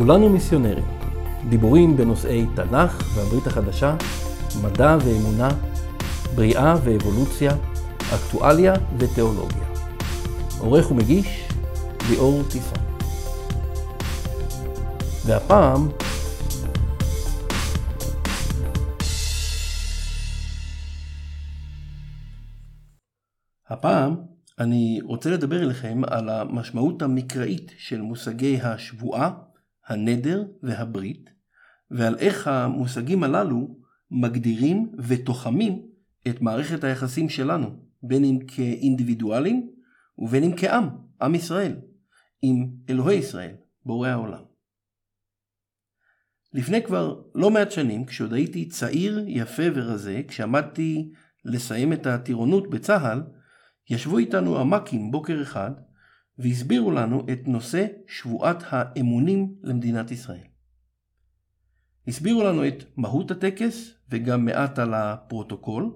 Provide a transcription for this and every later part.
כולנו מיסיונרים. דיבורים בנושאי תנ"ך והברית החדשה, מדע ואמונה, בריאה ואבולוציה, אקטואליה ותיאולוגיה. עורך ומגיש, ליאור טיפן. והפעם, הפעם אני רוצה לדבר אליכם על המשמעות המקראית של מושגי השבועה, הנדר והברית, ועל איך המושגים הללו מגדירים ותוחמים את מערכת היחסים שלנו, בין אם כאינדיבידואלים ובין אם כעם, עם ישראל, עם אלוהי ישראל, בורא העולם. לפני כבר לא מעט שנים, כשעוד הייתי צעיר, יפה ורזה, כשעמדתי לסיים את הטירונות בצה"ל, ישבו איתנו המ"כים בוקר אחד והסבירו לנו את נושא שבועת האמונים למדינת ישראל. הסבירו לנו את מהות הטקס וגם מעט על הפרוטוקול,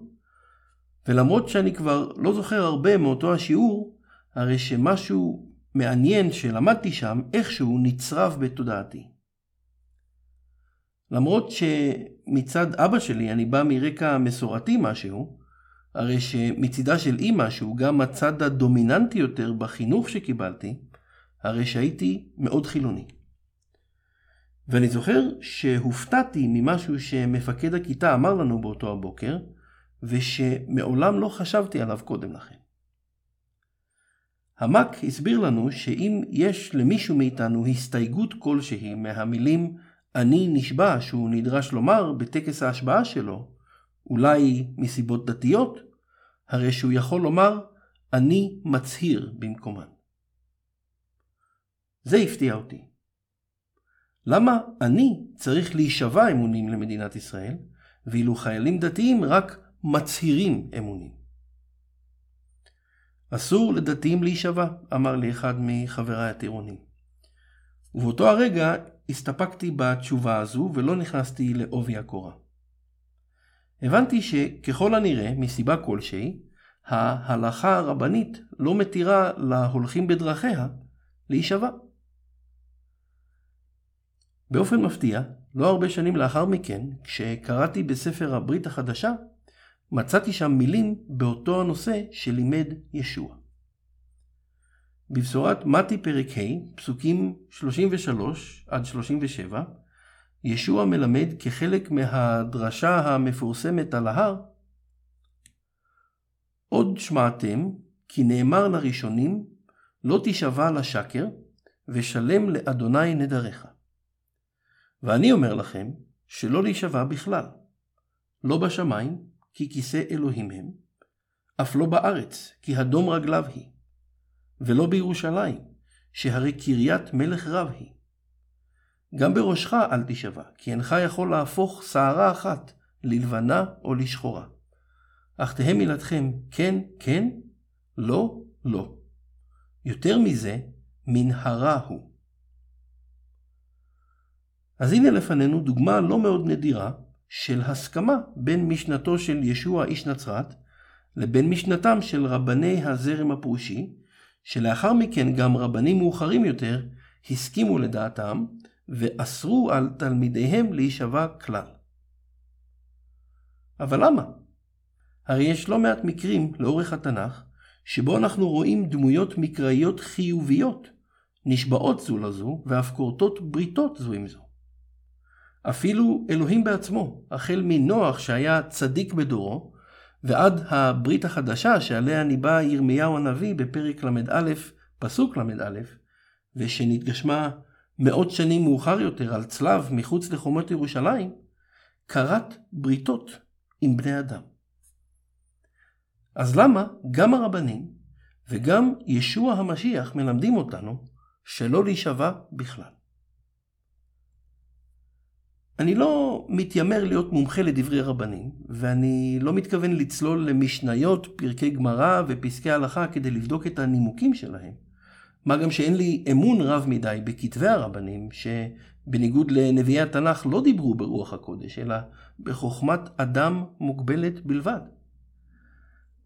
ולמרות שאני כבר לא זוכר הרבה מאותו השיעור, הרי שמשהו מעניין שלמדתי שם איכשהו נצרב בתודעתי. למרות שמצד אבא שלי אני בא מרקע מסורתי משהו, הרי שמצידה של אימא, שהוא גם הצד הדומיננטי יותר בחינוך שקיבלתי, הרי שהייתי מאוד חילוני. ואני זוכר שהופתעתי ממשהו שמפקד הכיתה אמר לנו באותו הבוקר, ושמעולם לא חשבתי עליו קודם לכן. המק הסביר לנו שאם יש למישהו מאיתנו הסתייגות כלשהי מהמילים אני נשבע שהוא נדרש לומר בטקס ההשבעה שלו, אולי מסיבות דתיות, הרי שהוא יכול לומר, אני מצהיר במקומן. זה הפתיע אותי. למה אני צריך להישבע אמונים למדינת ישראל, ואילו חיילים דתיים רק מצהירים אמונים? אסור לדתיים להישבע, אמר לי אחד מחבריי הטירונים. ובאותו הרגע הסתפקתי בתשובה הזו ולא נכנסתי לעובי הקורה. הבנתי שככל הנראה, מסיבה כלשהי, ההלכה הרבנית לא מתירה להולכים בדרכיה להישבע. באופן מפתיע, לא הרבה שנים לאחר מכן, כשקראתי בספר הברית החדשה, מצאתי שם מילים באותו הנושא שלימד ישוע. בבשורת מתי פרק ה', פסוקים 33 עד 37, ישוע מלמד כחלק מהדרשה המפורסמת על ההר, עוד שמעתם כי נאמר לראשונים לא תשבע לשקר ושלם לאדוני נדריך. ואני אומר לכם שלא להישבע בכלל, לא בשמיים כי כיסא אלוהים הם, אף לא בארץ כי הדום רגליו היא, ולא בירושלים שהרי קריית מלך רב היא. גם בראשך אל תשבע, כי אינך יכול להפוך שערה אחת ללבנה או לשחורה. אך תהא מילתכם כן, כן, לא, לא. יותר מזה, מנהרה הוא. אז הנה לפנינו דוגמה לא מאוד נדירה של הסכמה בין משנתו של ישוע איש נצרת לבין משנתם של רבני הזרם הפרושי, שלאחר מכן גם רבנים מאוחרים יותר הסכימו לדעתם ואסרו על תלמידיהם להישבע כלל. אבל למה? הרי יש לא מעט מקרים לאורך התנ"ך, שבו אנחנו רואים דמויות מקראיות חיוביות, נשבעות זו לזו, ואף כורתות בריתות זו עם זו. אפילו אלוהים בעצמו, החל מנוח שהיה צדיק בדורו, ועד הברית החדשה שעליה ניבא ירמיהו הנביא בפרק ל"א, פסוק ל"א, ושנתגשמה מאות שנים מאוחר יותר על צלב מחוץ לחומות ירושלים, כרת בריתות עם בני אדם. אז למה גם הרבנים וגם ישוע המשיח מלמדים אותנו שלא להישבע בכלל? אני לא מתיימר להיות מומחה לדברי רבנים, ואני לא מתכוון לצלול למשניות, פרקי גמרא ופסקי הלכה כדי לבדוק את הנימוקים שלהם. מה גם שאין לי אמון רב מדי בכתבי הרבנים, שבניגוד לנביאי התנ"ך לא דיברו ברוח הקודש, אלא בחוכמת אדם מוגבלת בלבד.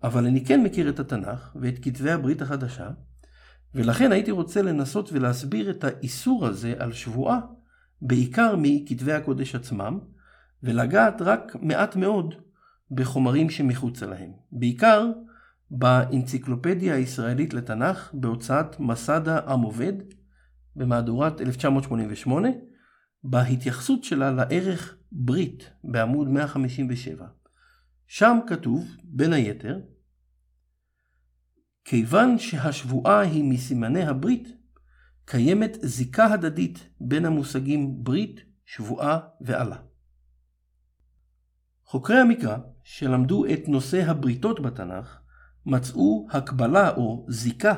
אבל אני כן מכיר את התנ"ך ואת כתבי הברית החדשה, ולכן הייתי רוצה לנסות ולהסביר את האיסור הזה על שבועה בעיקר מכתבי הקודש עצמם, ולגעת רק מעט מאוד בחומרים שמחוצה להם. בעיקר באנציקלופדיה הישראלית לתנ"ך בהוצאת מסדה עם עובד במהדורת 1988, בהתייחסות שלה לערך ברית בעמוד 157. שם כתוב, בין היתר, כיוון שהשבועה היא מסימני הברית, קיימת זיקה הדדית בין המושגים ברית, שבועה ועלה. חוקרי המקרא שלמדו את נושא הבריתות בתנ"ך מצאו הקבלה או זיקה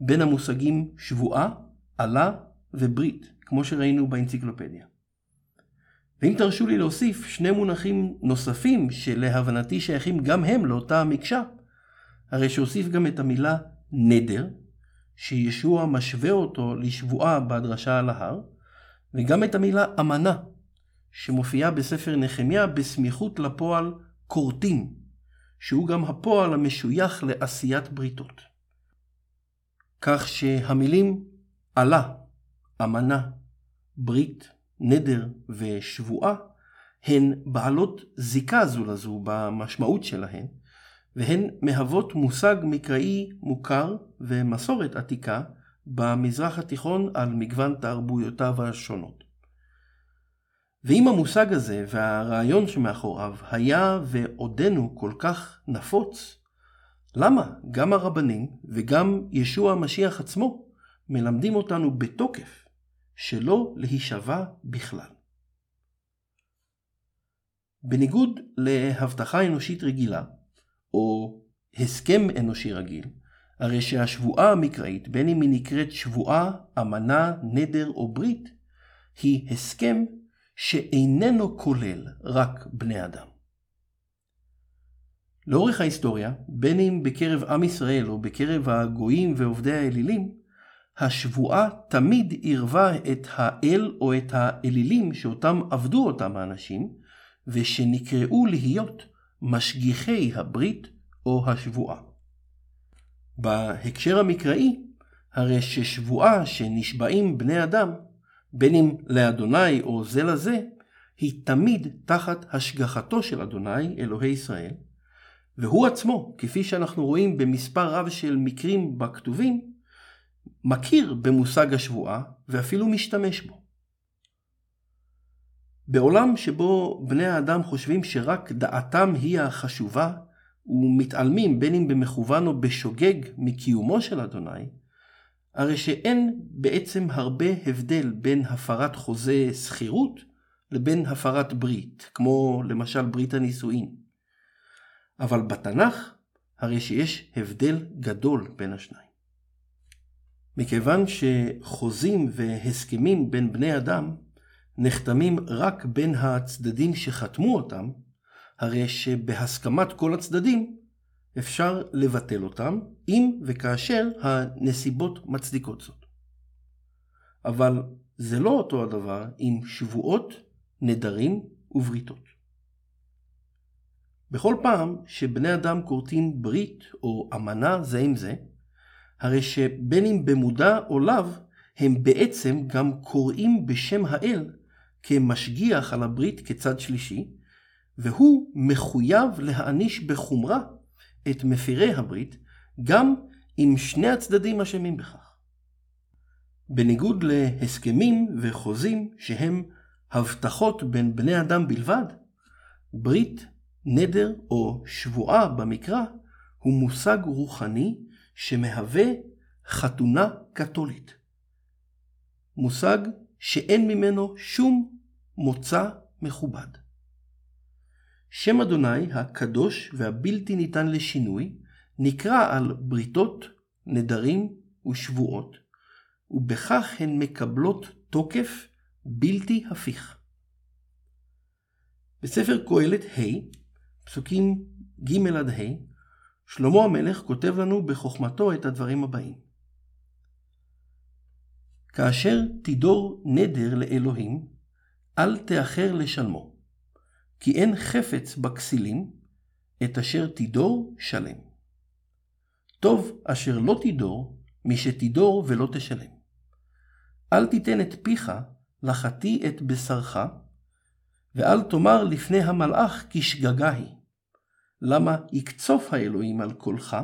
בין המושגים שבועה, עלה וברית, כמו שראינו באנציקלופדיה. ואם תרשו לי להוסיף שני מונחים נוספים שלהבנתי שייכים גם הם לאותה המקשה, הרי שהוסיף גם את המילה נדר, שישוע משווה אותו לשבועה בהדרשה על ההר, וגם את המילה אמנה, שמופיעה בספר נחמיה בסמיכות לפועל כורתים, שהוא גם הפועל המשוייך לעשיית בריתות. כך שהמילים עלה, אמנה, ברית, נדר ושבועה הן בעלות זיקה זו לזו במשמעות שלהן, והן מהוות מושג מקראי מוכר ומסורת עתיקה במזרח התיכון על מגוון תרבויותיו השונות. ואם המושג הזה והרעיון שמאחוריו היה ועודנו כל כך נפוץ, למה גם הרבנים וגם ישוע המשיח עצמו מלמדים אותנו בתוקף שלא להישבע בכלל? בניגוד להבטחה אנושית רגילה, או הסכם אנושי רגיל, הרי שהשבועה המקראית, בין אם היא נקראת שבועה, אמנה, נדר או ברית, היא הסכם שאיננו כולל רק בני אדם. לאורך ההיסטוריה, בין אם בקרב עם ישראל או בקרב הגויים ועובדי האלילים, השבועה תמיד עירבה את האל או את האלילים שאותם עבדו אותם האנשים, ושנקראו להיות משגיחי הברית או השבועה. בהקשר המקראי, הרי ששבועה שנשבעים בני אדם, בין אם לאדוני או זה לזה, היא תמיד תחת השגחתו של אדוני, אלוהי ישראל, והוא עצמו, כפי שאנחנו רואים במספר רב של מקרים בכתובים, מכיר במושג השבועה ואפילו משתמש בו. בעולם שבו בני האדם חושבים שרק דעתם היא החשובה, ומתעלמים בין אם במכוון או בשוגג מקיומו של אדוני, הרי שאין בעצם הרבה הבדל בין הפרת חוזה שכירות לבין הפרת ברית, כמו למשל ברית הנישואין. אבל בתנ"ך הרי שיש הבדל גדול בין השניים. מכיוון שחוזים והסכמים בין בני אדם נחתמים רק בין הצדדים שחתמו אותם, הרי שבהסכמת כל הצדדים אפשר לבטל אותם, אם וכאשר הנסיבות מצדיקות זאת. אבל זה לא אותו הדבר עם שבועות, נדרים ובריתות. בכל פעם שבני אדם כורתים ברית או אמנה זה עם זה, הרי שבין אם במודע או לאו, הם בעצם גם קוראים בשם האל כמשגיח על הברית כצד שלישי, והוא מחויב להעניש בחומרה את מפירי הברית, גם אם שני הצדדים אשמים בכך. בניגוד להסכמים וחוזים שהם הבטחות בין בני אדם בלבד, ברית, נדר או שבועה במקרא הוא מושג רוחני שמהווה חתונה קתולית. מושג שאין ממנו שום מוצא מכובד. שם אדוני הקדוש והבלתי ניתן לשינוי נקרא על בריתות, נדרים ושבועות, ובכך הן מקבלות תוקף בלתי הפיך. בספר קהלת ה', פסוקים ג' עד ה', שלמה המלך כותב לנו בחוכמתו את הדברים הבאים: כאשר תדור נדר לאלוהים, אל תאחר לשלמו. כי אין חפץ בכסילים, את אשר תדור שלם. טוב אשר לא תדור, משתדור ולא תשלם. אל תיתן את פיך לחתי את בשרך, ואל תאמר לפני המלאך כי שגגה היא. למה יקצוף האלוהים על קולך,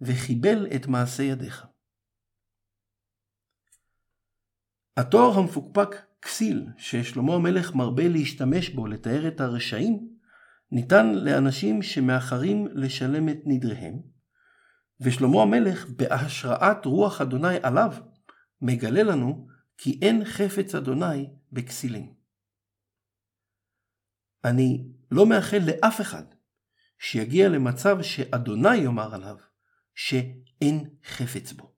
וחיבל את מעשה ידיך. התואר המפוקפק כסיל, ששלמה המלך מרבה להשתמש בו לתאר את הרשעים, ניתן לאנשים שמאחרים לשלם את נדריהם, ושלמה המלך, בהשראת רוח אדוני עליו, מגלה לנו כי אין חפץ אדוני בכסילים. אני לא מאחל לאף אחד שיגיע למצב שאדוני יאמר עליו שאין חפץ בו.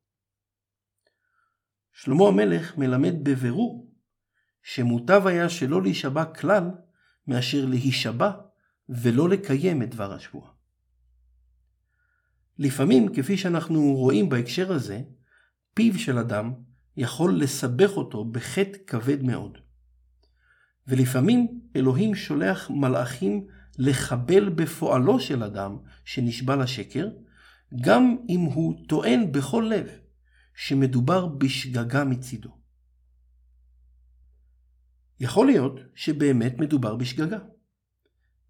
שלמה המלך מלמד בבירור שמוטב היה שלא להישבע כלל מאשר להישבע ולא לקיים את דבר השבועה. לפעמים, כפי שאנחנו רואים בהקשר הזה, פיו של אדם יכול לסבך אותו בחטא כבד מאוד. ולפעמים אלוהים שולח מלאכים לחבל בפועלו של אדם שנשבע לשקר, גם אם הוא טוען בכל לב שמדובר בשגגה מצידו. יכול להיות שבאמת מדובר בשגגה,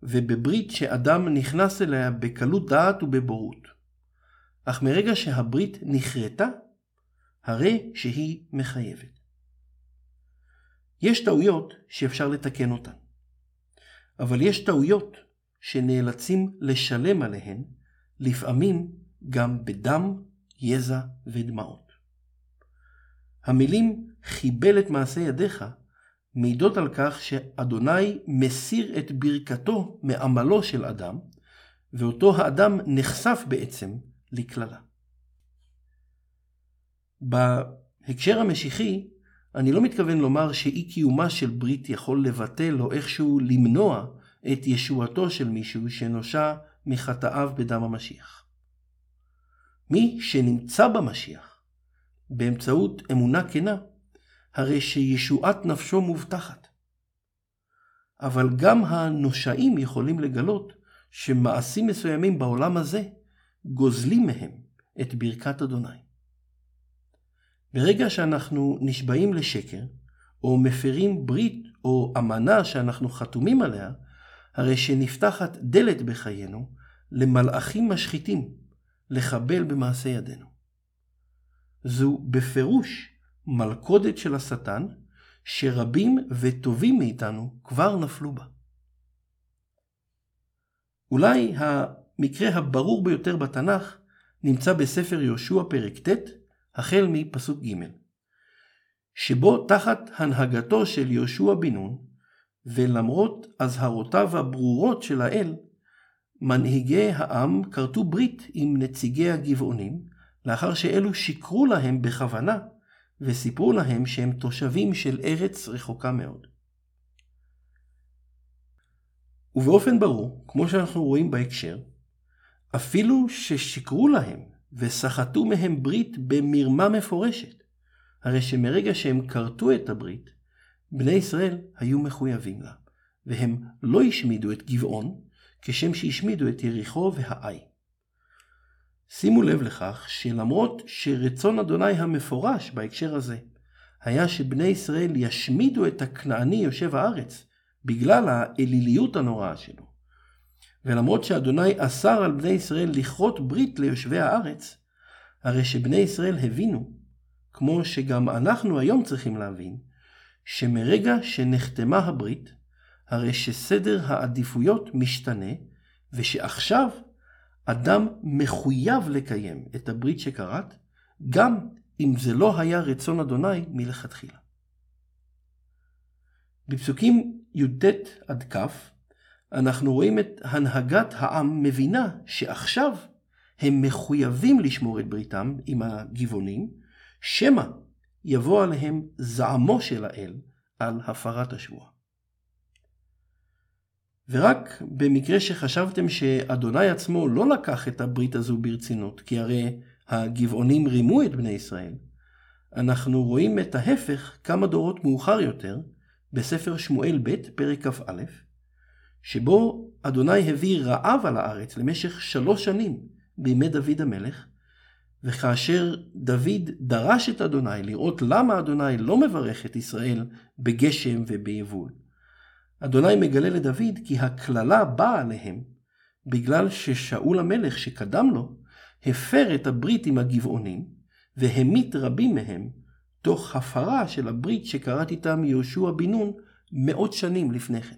ובברית שאדם נכנס אליה בקלות דעת ובבורות. אך מרגע שהברית נכרתה, הרי שהיא מחייבת. יש טעויות שאפשר לתקן אותן, אבל יש טעויות שנאלצים לשלם עליהן, לפעמים גם בדם, יזע ודמעות. המילים חיבל את מעשה ידיך מעידות על כך שאדוני מסיר את ברכתו מעמלו של אדם, ואותו האדם נחשף בעצם לקללה. בהקשר המשיחי, אני לא מתכוון לומר שאי קיומה של ברית יכול לבטל או איכשהו למנוע את ישועתו של מישהו שנושע מחטאיו בדם המשיח. מי שנמצא במשיח באמצעות אמונה כנה, הרי שישועת נפשו מובטחת. אבל גם הנושעים יכולים לגלות שמעשים מסוימים בעולם הזה גוזלים מהם את ברכת אדוני. ברגע שאנחנו נשבעים לשקר, או מפרים ברית או אמנה שאנחנו חתומים עליה, הרי שנפתחת דלת בחיינו למלאכים משחיתים לחבל במעשה ידינו. זו בפירוש מלכודת של השטן, שרבים וטובים מאיתנו כבר נפלו בה. אולי המקרה הברור ביותר בתנ"ך נמצא בספר יהושע פרק ט', החל מפסוק ג', שבו תחת הנהגתו של יהושע בן נון, ולמרות אזהרותיו הברורות של האל, מנהיגי העם כרתו ברית עם נציגי הגבעונים, לאחר שאלו שיקרו להם בכוונה, וסיפרו להם שהם תושבים של ארץ רחוקה מאוד. ובאופן ברור, כמו שאנחנו רואים בהקשר, אפילו ששיקרו להם וסחטו מהם ברית במרמה מפורשת. הרי שמרגע שהם כרתו את הברית, בני ישראל היו מחויבים לה, והם לא השמידו את גבעון, כשם שהשמידו את יריחו והעי. שימו לב לכך שלמרות שרצון אדוני המפורש בהקשר הזה היה שבני ישראל ישמידו את הכנעני יושב הארץ בגלל האליליות הנוראה שלו, ולמרות שאדוני אסר על בני ישראל לכרות ברית ליושבי הארץ, הרי שבני ישראל הבינו, כמו שגם אנחנו היום צריכים להבין, שמרגע שנחתמה הברית, הרי שסדר העדיפויות משתנה, ושעכשיו אדם מחויב לקיים את הברית שכרת, גם אם זה לא היה רצון אדוני מלכתחילה. בפסוקים י"ט עד כ' אנחנו רואים את הנהגת העם מבינה שעכשיו הם מחויבים לשמור את בריתם עם הגבעונים, שמא יבוא עליהם זעמו של האל על הפרת השבועה. ורק במקרה שחשבתם שאדוני עצמו לא לקח את הברית הזו ברצינות, כי הרי הגבעונים רימו את בני ישראל, אנחנו רואים את ההפך כמה דורות מאוחר יותר, בספר שמואל ב', פרק כ"א, שבו אדוני הביא רעב על הארץ למשך שלוש שנים בימי דוד המלך, וכאשר דוד דרש את אדוני לראות למה אדוני לא מברך את ישראל בגשם וביבול, אדוני מגלה לדוד כי הקללה באה עליהם בגלל ששאול המלך שקדם לו הפר את הברית עם הגבעונים והמית רבים מהם תוך הפרה של הברית שקראת איתם יהושע בן נון מאות שנים לפני כן.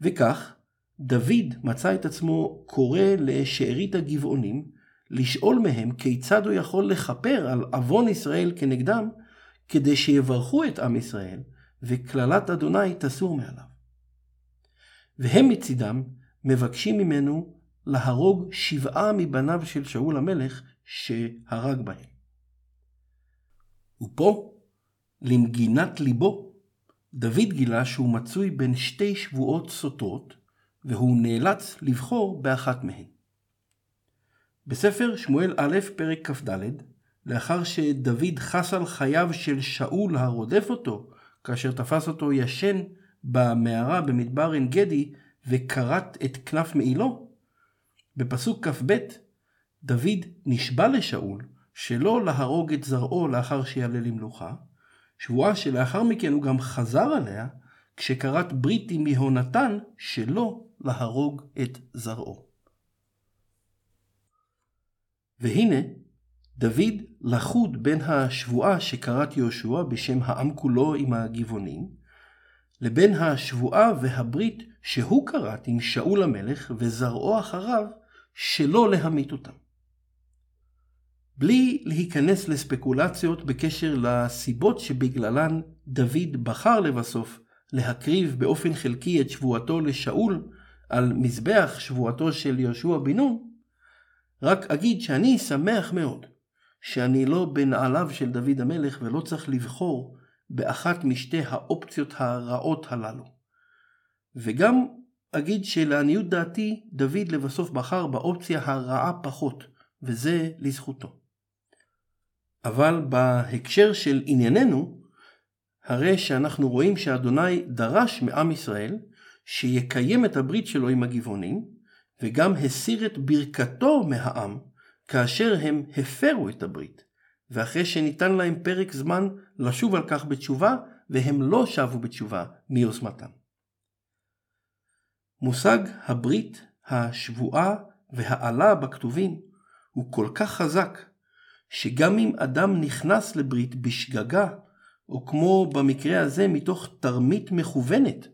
וכך, דוד מצא את עצמו קורא לשארית הגבעונים לשאול מהם כיצד הוא יכול לכפר על עוון ישראל כנגדם, כדי שיברכו את עם ישראל, וקללת אדוני תסור מעליו. והם מצידם מבקשים ממנו להרוג שבעה מבניו של שאול המלך שהרג בהם. ופה, למגינת ליבו, דוד גילה שהוא מצוי בין שתי שבועות סותרות, והוא נאלץ לבחור באחת מהן. בספר שמואל א', פרק כ"ד, לאחר שדוד חס על חייו של שאול הרודף אותו, כאשר תפס אותו ישן במערה במדבר עין גדי וכרת את כנף מעילו, בפסוק כ"ב, דוד נשבע לשאול שלא להרוג את זרעו לאחר שיעלה למלוכה, שבועה שלאחר מכן הוא גם חזר עליה כשכרת ברית עם יהונתן שלא להרוג את זרעו. והנה, דוד לחוד בין השבועה שכרת יהושע בשם העם כולו עם הגבעונים, לבין השבועה והברית שהוא כרת עם שאול המלך וזרעו אחריו שלא להמית אותם. בלי להיכנס לספקולציות בקשר לסיבות שבגללן דוד בחר לבסוף להקריב באופן חלקי את שבועתו לשאול על מזבח שבועתו של יהושע בן נון, רק אגיד שאני שמח מאוד שאני לא בנעליו של דוד המלך ולא צריך לבחור באחת משתי האופציות הרעות הללו. וגם אגיד שלעניות דעתי דוד לבסוף בחר באופציה הרעה פחות, וזה לזכותו. אבל בהקשר של ענייננו, הרי שאנחנו רואים שאדוני דרש מעם ישראל שיקיים את הברית שלו עם הגבעונים, וגם הסיר את ברכתו מהעם כאשר הם הפרו את הברית, ואחרי שניתן להם פרק זמן לשוב על כך בתשובה, והם לא שבו בתשובה מיוזמתם. מושג הברית, השבועה והעלה בכתובים הוא כל כך חזק, שגם אם אדם נכנס לברית בשגגה, או כמו במקרה הזה מתוך תרמית מכוונת,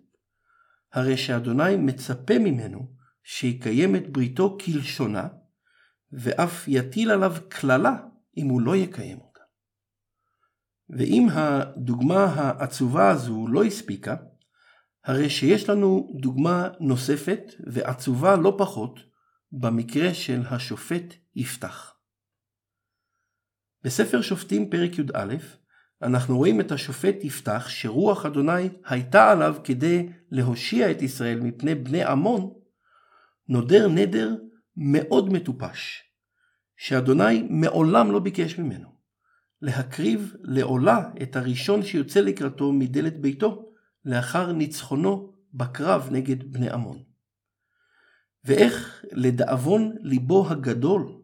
הרי שאדוני מצפה ממנו שיקיים את בריתו כלשונה, ואף יטיל עליו קללה אם הוא לא יקיים אותה. ואם הדוגמה העצובה הזו לא הספיקה, הרי שיש לנו דוגמה נוספת ועצובה לא פחות במקרה של השופט יפתח. בספר שופטים פרק י"א אנחנו רואים את השופט יפתח שרוח אדוני הייתה עליו כדי להושיע את ישראל מפני בני עמון, נודר נדר מאוד מטופש, שאדוני מעולם לא ביקש ממנו, להקריב לעולה את הראשון שיוצא לקראתו מדלת ביתו, לאחר ניצחונו בקרב נגד בני עמון. ואיך לדאבון ליבו הגדול,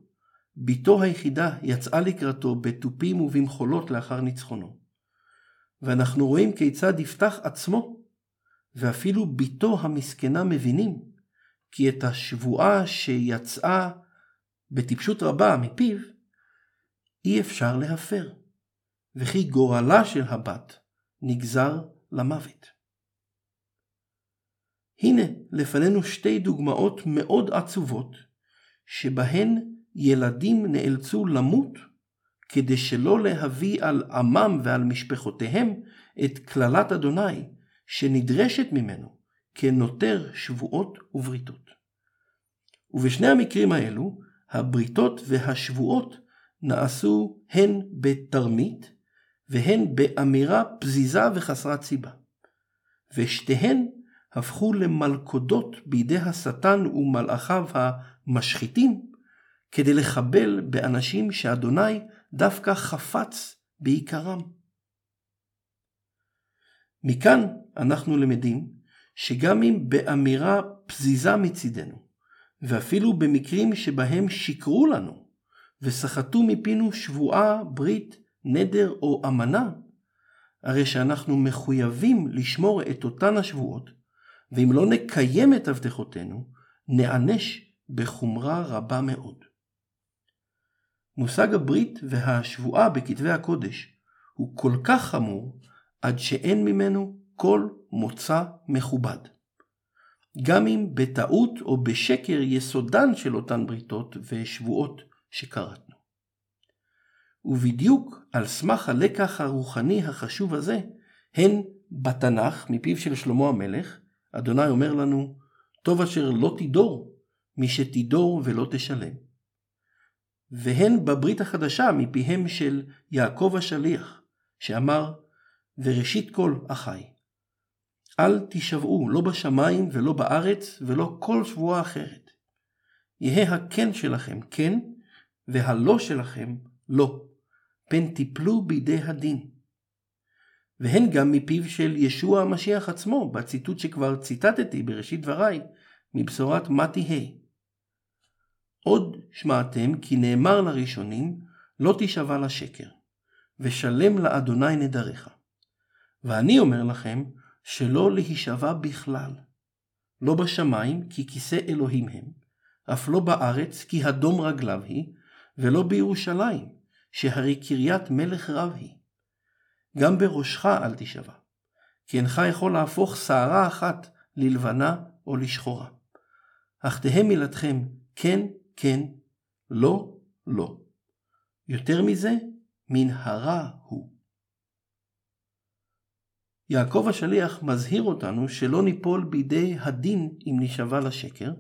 בתו היחידה יצאה לקראתו בתופים ובמחולות לאחר ניצחונו. ואנחנו רואים כיצד יפתח עצמו, ואפילו בתו המסכנה מבינים, כי את השבועה שיצאה בטיפשות רבה מפיו, אי אפשר להפר, וכי גורלה של הבת נגזר למוות. הנה לפנינו שתי דוגמאות מאוד עצובות, שבהן ילדים נאלצו למות כדי שלא להביא על עמם ועל משפחותיהם את קללת אדוני שנדרשת ממנו כנותר שבועות ובריתות. ובשני המקרים האלו, הבריתות והשבועות נעשו הן בתרמית והן באמירה פזיזה וחסרת סיבה. ושתיהן הפכו למלכודות בידי השטן ומלאכיו המשחיתים כדי לחבל באנשים שאדוני דווקא חפץ בעיקרם. מכאן אנחנו למדים שגם אם באמירה פזיזה מצידנו, ואפילו במקרים שבהם שיקרו לנו, וסחטו מפינו שבועה, ברית, נדר או אמנה, הרי שאנחנו מחויבים לשמור את אותן השבועות, ואם לא נקיים את הבטחותינו, נענש בחומרה רבה מאוד. מושג הברית והשבועה בכתבי הקודש הוא כל כך חמור, עד שאין ממנו כל מוצא מכובד. גם אם בטעות או בשקר יסודן של אותן בריתות ושבועות שקראתנו. ובדיוק על סמך הלקח הרוחני החשוב הזה, הן בתנ"ך, מפיו של שלמה המלך, אדוני אומר לנו, טוב אשר לא תדור, מי שתדור ולא תשלם. והן בברית החדשה מפיהם של יעקב השליח, שאמר, וראשית כל אחי. אל תישבעו לא בשמיים ולא בארץ ולא כל שבועה אחרת. יהא הכן שלכם כן, והלא שלכם לא. פן תיפלו בידי הדין. והן גם מפיו של ישוע המשיח עצמו, בציטוט שכבר ציטטתי בראשית דבריי, מבשורת מתי ה'. עוד שמעתם כי נאמר לראשונים, לא תישבע לשקר, ושלם לאדוני נדריך. ואני אומר לכם, שלא להישבע בכלל. לא בשמיים, כי כיסא אלוהים הם, אף לא בארץ, כי הדום רגליו היא, ולא בירושלים, שהרי קריית מלך רב היא. גם בראשך אל תישבע, כי אינך יכול להפוך שערה אחת ללבנה או לשחורה. אך תהא מילתכם כן, כן, לא, לא. יותר מזה, מנהרה הוא. יעקב השליח מזהיר אותנו שלא ניפול בידי הדין אם נשבע לשקר,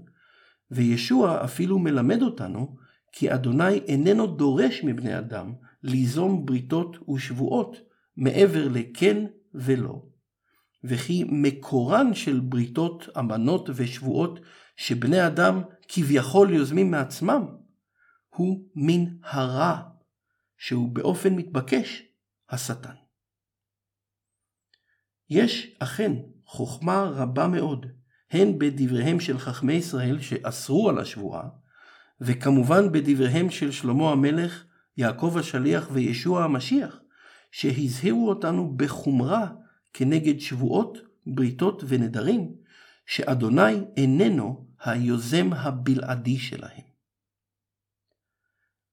וישוע אפילו מלמד אותנו כי אדוני איננו דורש מבני אדם ליזום בריתות ושבועות מעבר לכן ולא, וכי מקורן של בריתות, אמנות ושבועות שבני אדם כביכול יוזמים מעצמם, הוא מן הרע, שהוא באופן מתבקש השטן. יש אכן חוכמה רבה מאוד, הן בדבריהם של חכמי ישראל שאסרו על השבועה, וכמובן בדבריהם של שלמה המלך, יעקב השליח וישוע המשיח, שהזהירו אותנו בחומרה כנגד שבועות, בריתות ונדרים, שאדוני איננו היוזם הבלעדי שלהם.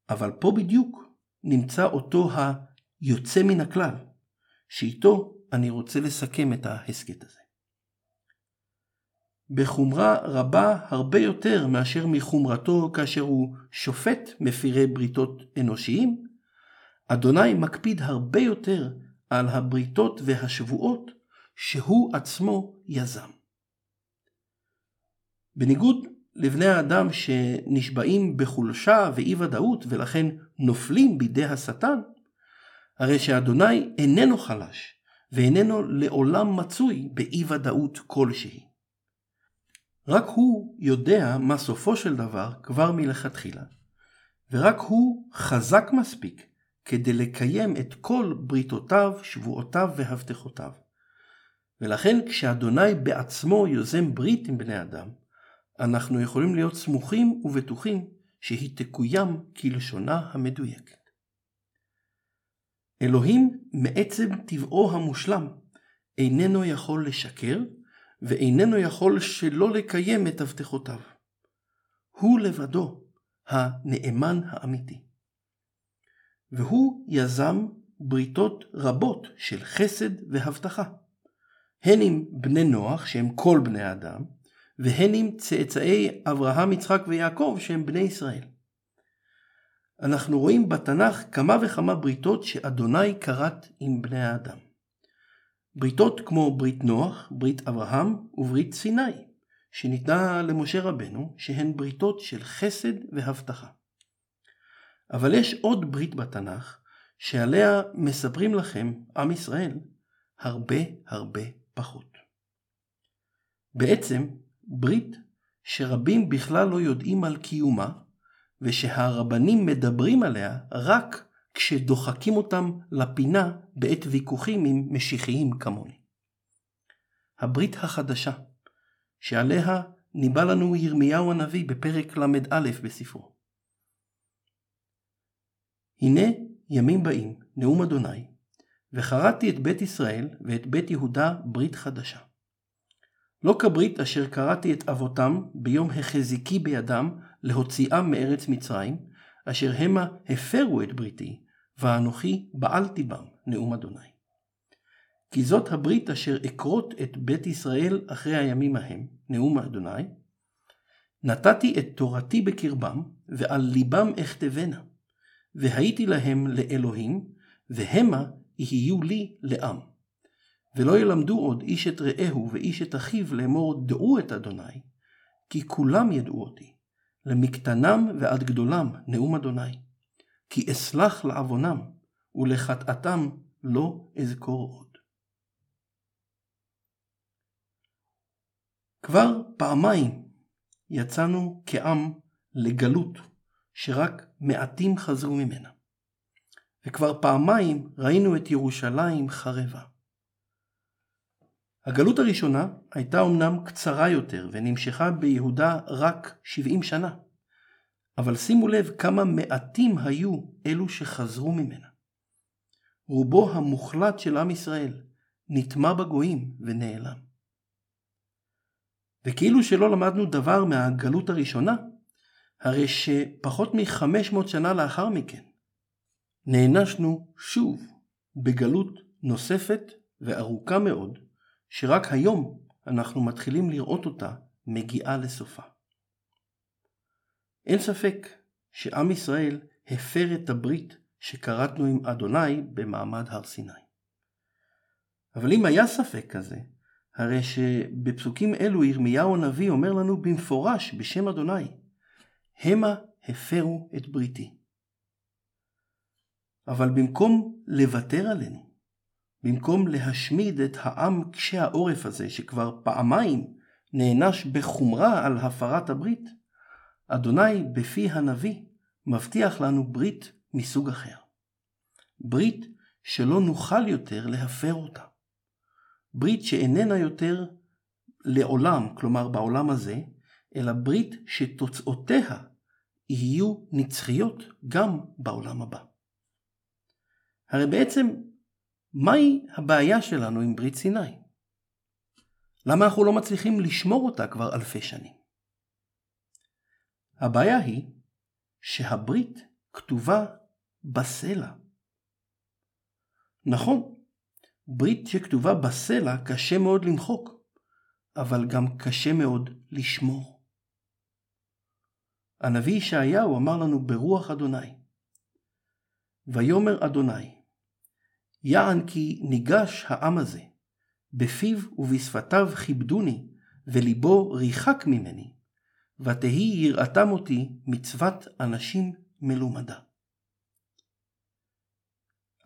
אבל פה בדיוק נמצא אותו היוצא מן הכלל, שאיתו אני רוצה לסכם את ההסכת הזה. בחומרה רבה הרבה יותר מאשר מחומרתו כאשר הוא שופט מפירי בריתות אנושיים, אדוני מקפיד הרבה יותר על הבריתות והשבועות שהוא עצמו יזם. בניגוד לבני האדם שנשבעים בחולשה ואי ודאות ולכן נופלים בידי השטן, הרי שאדוני איננו חלש ואיננו לעולם מצוי באי ודאות כלשהי. רק הוא יודע מה סופו של דבר כבר מלכתחילה, ורק הוא חזק מספיק כדי לקיים את כל בריתותיו, שבועותיו והבטחותיו. ולכן כשאדוני בעצמו יוזם ברית עם בני אדם, אנחנו יכולים להיות סמוכים ובטוחים שהיא תקוים כלשונה המדויקת. אלוהים מעצם טבעו המושלם איננו יכול לשקר ואיננו יכול שלא לקיים את הבטחותיו. הוא לבדו הנאמן האמיתי. והוא יזם בריתות רבות של חסד והבטחה, הן עם בני נוח שהם כל בני האדם, והן עם צאצאי אברהם, יצחק ויעקב שהם בני ישראל. אנחנו רואים בתנ"ך כמה וכמה בריתות שאדוני כרת עם בני האדם. בריתות כמו ברית נוח, ברית אברהם וברית סיני, שניתנה למשה רבנו, שהן בריתות של חסד והבטחה. אבל יש עוד ברית בתנ"ך, שעליה מספרים לכם, עם ישראל, הרבה הרבה פחות. בעצם, ברית שרבים בכלל לא יודעים על קיומה, ושהרבנים מדברים עליה רק כשדוחקים אותם לפינה בעת ויכוחים עם משיחיים כמוני. הברית החדשה, שעליה ניבא לנו ירמיהו הנביא בפרק ל"א בספרו. הנה ימים באים, נאום אדוני, וחרדתי את בית ישראל ואת בית יהודה ברית חדשה. לא כברית אשר קראתי את אבותם ביום החזיקי בידם להוציאם מארץ מצרים, אשר המה הפרו את בריתי, ואנוכי בעלתי בם, נאום אדוני. כי זאת הברית אשר אכרות את בית ישראל אחרי הימים ההם, נאום אדוני, נתתי את תורתי בקרבם, ועל ליבם אכתבנה, והייתי להם לאלוהים, והמה יהיו לי לעם. ולא ילמדו עוד איש את רעהו ואיש את אחיו לאמור דעו את אדוני, כי כולם ידעו אותי, למקטנם ועד גדולם, נאום אדוני. כי אסלח לעוונם, ולחטאתם לא אזכור עוד. כבר פעמיים יצאנו כעם לגלות שרק מעטים חזרו ממנה. וכבר פעמיים ראינו את ירושלים חרבה. הגלות הראשונה הייתה אמנם קצרה יותר ונמשכה ביהודה רק 70 שנה, אבל שימו לב כמה מעטים היו אלו שחזרו ממנה. רובו המוחלט של עם ישראל נטמע בגויים ונעלם. וכאילו שלא למדנו דבר מהגלות הראשונה, הרי שפחות מ-500 שנה לאחר מכן, נענשנו שוב בגלות נוספת וארוכה מאוד, שרק היום אנחנו מתחילים לראות אותה מגיעה לסופה. אין ספק שעם ישראל הפר את הברית שכרתנו עם אדוני במעמד הר סיני. אבל אם היה ספק כזה, הרי שבפסוקים אלו ירמיהו הנביא אומר לנו במפורש בשם אדוני, המה הפרו את בריתי. אבל במקום לוותר עלינו, במקום להשמיד את העם קשה העורף הזה, שכבר פעמיים נענש בחומרה על הפרת הברית, אדוני בפי הנביא מבטיח לנו ברית מסוג אחר. ברית שלא נוכל יותר להפר אותה. ברית שאיננה יותר לעולם, כלומר בעולם הזה, אלא ברית שתוצאותיה יהיו נצחיות גם בעולם הבא. הרי בעצם, מהי הבעיה שלנו עם ברית סיני? למה אנחנו לא מצליחים לשמור אותה כבר אלפי שנים? הבעיה היא שהברית כתובה בסלע. נכון, ברית שכתובה בסלע קשה מאוד למחוק, אבל גם קשה מאוד לשמור. הנביא ישעיהו אמר לנו ברוח אדוני, ויאמר אדוני, יען כי ניגש העם הזה, בפיו ובשפתיו כיבדוני, וליבו ריחק ממני, ותהי יראתם אותי מצוות אנשים מלומדה.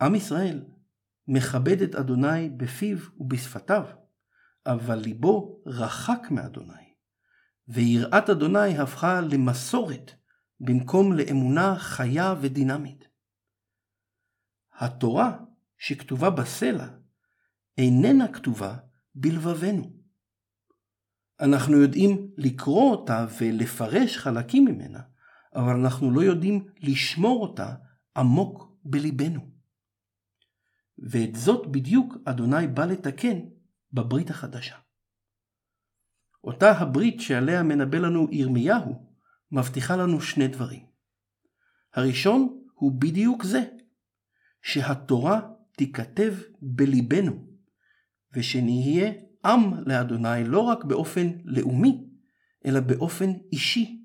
עם ישראל מכבד את אדוני בפיו ובשפתיו, אבל ליבו רחק מאדוני, ויראת אדוני הפכה למסורת במקום לאמונה חיה ודינמית. התורה שכתובה בסלע איננה כתובה בלבבנו. אנחנו יודעים לקרוא אותה ולפרש חלקים ממנה, אבל אנחנו לא יודעים לשמור אותה עמוק בליבנו. ואת זאת בדיוק אדוני בא לתקן בברית החדשה. אותה הברית שעליה מנבא לנו ירמיהו, מבטיחה לנו שני דברים. הראשון הוא בדיוק זה, שהתורה תיכתב בליבנו, ושנהיה עם לאדוני לא רק באופן לאומי, אלא באופן אישי.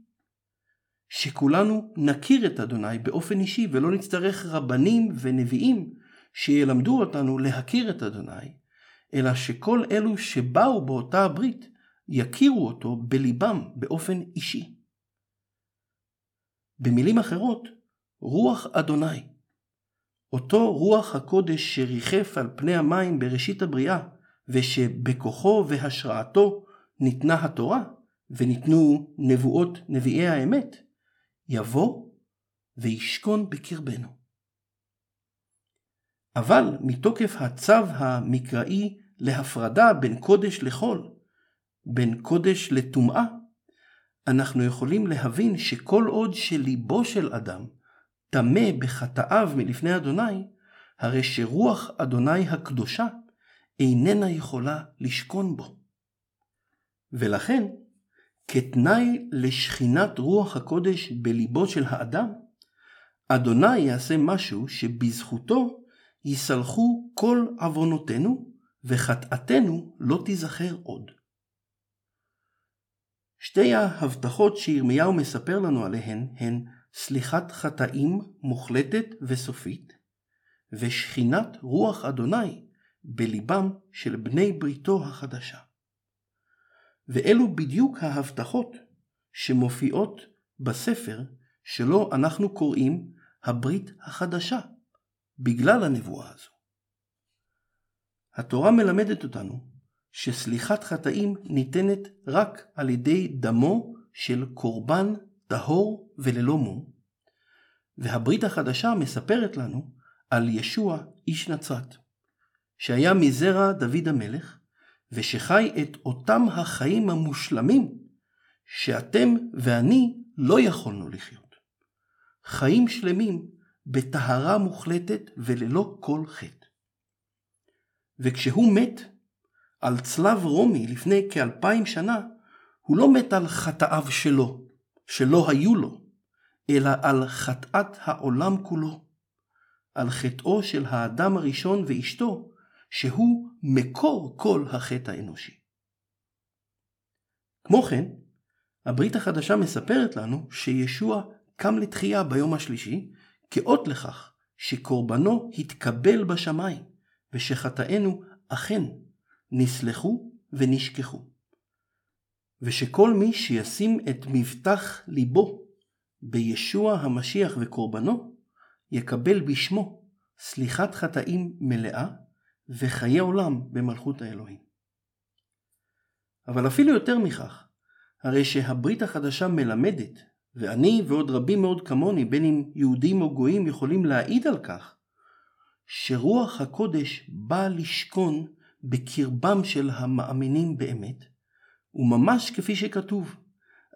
שכולנו נכיר את אדוני באופן אישי ולא נצטרך רבנים ונביאים שילמדו אותנו להכיר את אדוני, אלא שכל אלו שבאו באותה הברית יכירו אותו בליבם באופן אישי. במילים אחרות, רוח אדוני, אותו רוח הקודש שריחף על פני המים בראשית הבריאה, ושבכוחו והשראתו ניתנה התורה, וניתנו נבואות נביאי האמת, יבוא וישכון בקרבנו. אבל מתוקף הצו המקראי להפרדה בין קודש לחול, בין קודש לטומאה, אנחנו יכולים להבין שכל עוד שליבו של אדם טמא בחטאיו מלפני אדוני, הרי שרוח אדוני הקדושה איננה יכולה לשכון בו. ולכן, כתנאי לשכינת רוח הקודש בליבו של האדם, אדוני יעשה משהו שבזכותו יסלחו כל עוונותינו, וחטאתנו לא תיזכר עוד. שתי ההבטחות שירמיהו מספר לנו עליהן הן סליחת חטאים מוחלטת וסופית, ושכינת רוח אדוני בליבם של בני בריתו החדשה. ואלו בדיוק ההבטחות שמופיעות בספר שלו אנחנו קוראים הברית החדשה, בגלל הנבואה הזו. התורה מלמדת אותנו שסליחת חטאים ניתנת רק על ידי דמו של קורבן טהור וללא מום, והברית החדשה מספרת לנו על ישוע איש נצרת, שהיה מזרע דוד המלך, ושחי את אותם החיים המושלמים שאתם ואני לא יכולנו לחיות. חיים שלמים בטהרה מוחלטת וללא כל חטא. וכשהוא מת על צלב רומי לפני כאלפיים שנה, הוא לא מת על חטאיו שלו, שלא היו לו, אלא על חטאת העולם כולו, על חטאו של האדם הראשון ואשתו, שהוא מקור כל החטא האנושי. כמו כן, הברית החדשה מספרת לנו שישוע קם לתחייה ביום השלישי, כאות לכך שקורבנו התקבל בשמיים, ושחטאינו אכן נסלחו ונשכחו. ושכל מי שישים את מבטח ליבו בישוע המשיח וקורבנו, יקבל בשמו סליחת חטאים מלאה וחיי עולם במלכות האלוהים. אבל אפילו יותר מכך, הרי שהברית החדשה מלמדת, ואני ועוד רבים מאוד כמוני, בין אם יהודים או גויים, יכולים להעיד על כך, שרוח הקודש בא לשכון בקרבם של המאמינים באמת, וממש כפי שכתוב,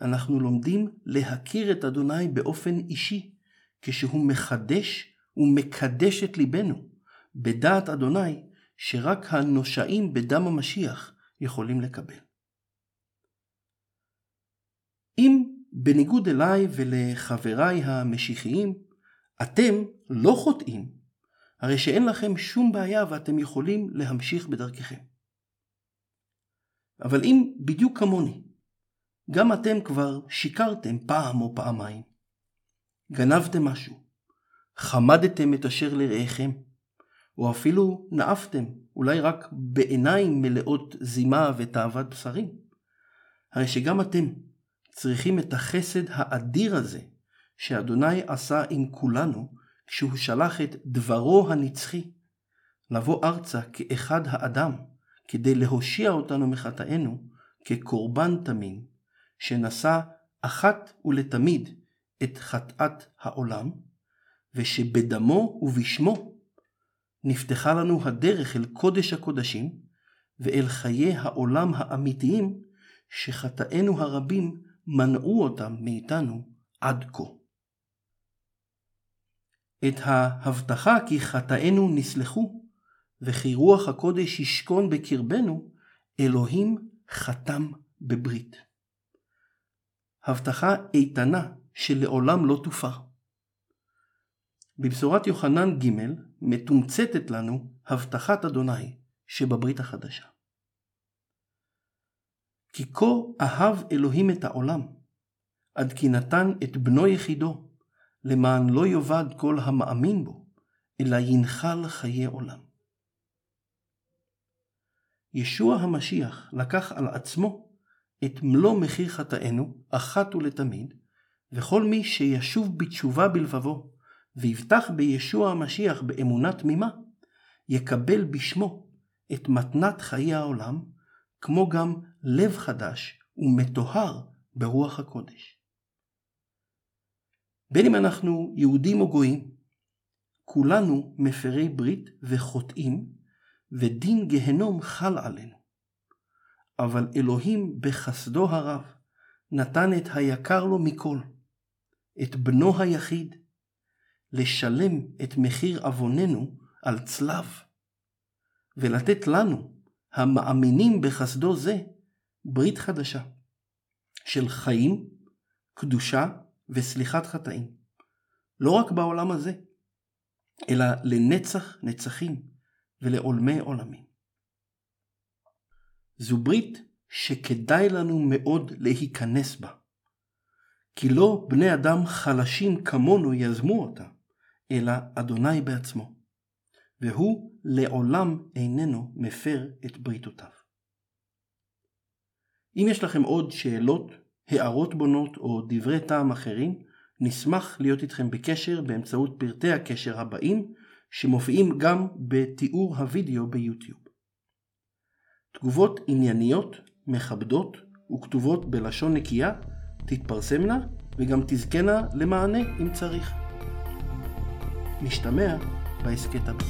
אנחנו לומדים להכיר את אדוני באופן אישי, כשהוא מחדש ומקדש את ליבנו, בדעת אדוני, שרק הנושעים בדם המשיח יכולים לקבל. אם בניגוד אליי ולחבריי המשיחיים, אתם לא חוטאים, הרי שאין לכם שום בעיה ואתם יכולים להמשיך בדרככם. אבל אם בדיוק כמוני, גם אתם כבר שיקרתם פעם או פעמיים, גנבתם משהו, חמדתם את אשר לרעיכם, או אפילו נאפתם, אולי רק בעיניים מלאות זימה ותאוות בשרים, הרי שגם אתם צריכים את החסד האדיר הזה שאדוני עשה עם כולנו, כשהוא שלח את דברו הנצחי לבוא ארצה כאחד האדם, כדי להושיע אותנו מחטאינו כקורבן תמים, שנשא אחת ולתמיד את חטאת העולם, ושבדמו ובשמו נפתחה לנו הדרך אל קודש הקודשים ואל חיי העולם האמיתיים שחטאינו הרבים מנעו אותם מאיתנו עד כה. את ההבטחה כי חטאינו נסלחו וכי רוח הקודש ישכון בקרבנו, אלוהים חתם בברית. הבטחה איתנה שלעולם לא תופר. בבשורת יוחנן ג' מתומצתת לנו הבטחת אדוני שבברית החדשה. כי כה אהב אלוהים את העולם, עד כי נתן את בנו יחידו, למען לא יאבד כל המאמין בו, אלא ינחל חיי עולם. ישוע המשיח לקח על עצמו את מלוא מחיר חטאינו אחת ולתמיד, וכל מי שישוב בתשובה בלבבו, ויבטח בישוע המשיח באמונה תמימה, יקבל בשמו את מתנת חיי העולם, כמו גם לב חדש ומטוהר ברוח הקודש. בין אם אנחנו יהודים או גויים, כולנו מפרי ברית וחוטאים, ודין גהנום חל עלינו. אבל אלוהים בחסדו הרב נתן את היקר לו מכל, את בנו היחיד, לשלם את מחיר עווננו על צלב, ולתת לנו, המאמינים בחסדו זה, ברית חדשה, של חיים, קדושה וסליחת חטאים. לא רק בעולם הזה, אלא לנצח נצחים ולעולמי עולמים. זו ברית שכדאי לנו מאוד להיכנס בה, כי לא בני אדם חלשים כמונו יזמו אותה, אלא אדוני בעצמו, והוא לעולם איננו מפר את בריתותיו. אם יש לכם עוד שאלות, הערות בונות או דברי טעם אחרים, נשמח להיות איתכם בקשר באמצעות פרטי הקשר הבאים, שמופיעים גם בתיאור הוידאו ביוטיוב. תגובות ענייניות, מכבדות וכתובות בלשון נקייה תתפרסמנה וגם תזכנה למענה אם צריך. נשתמע בהסכת הבא.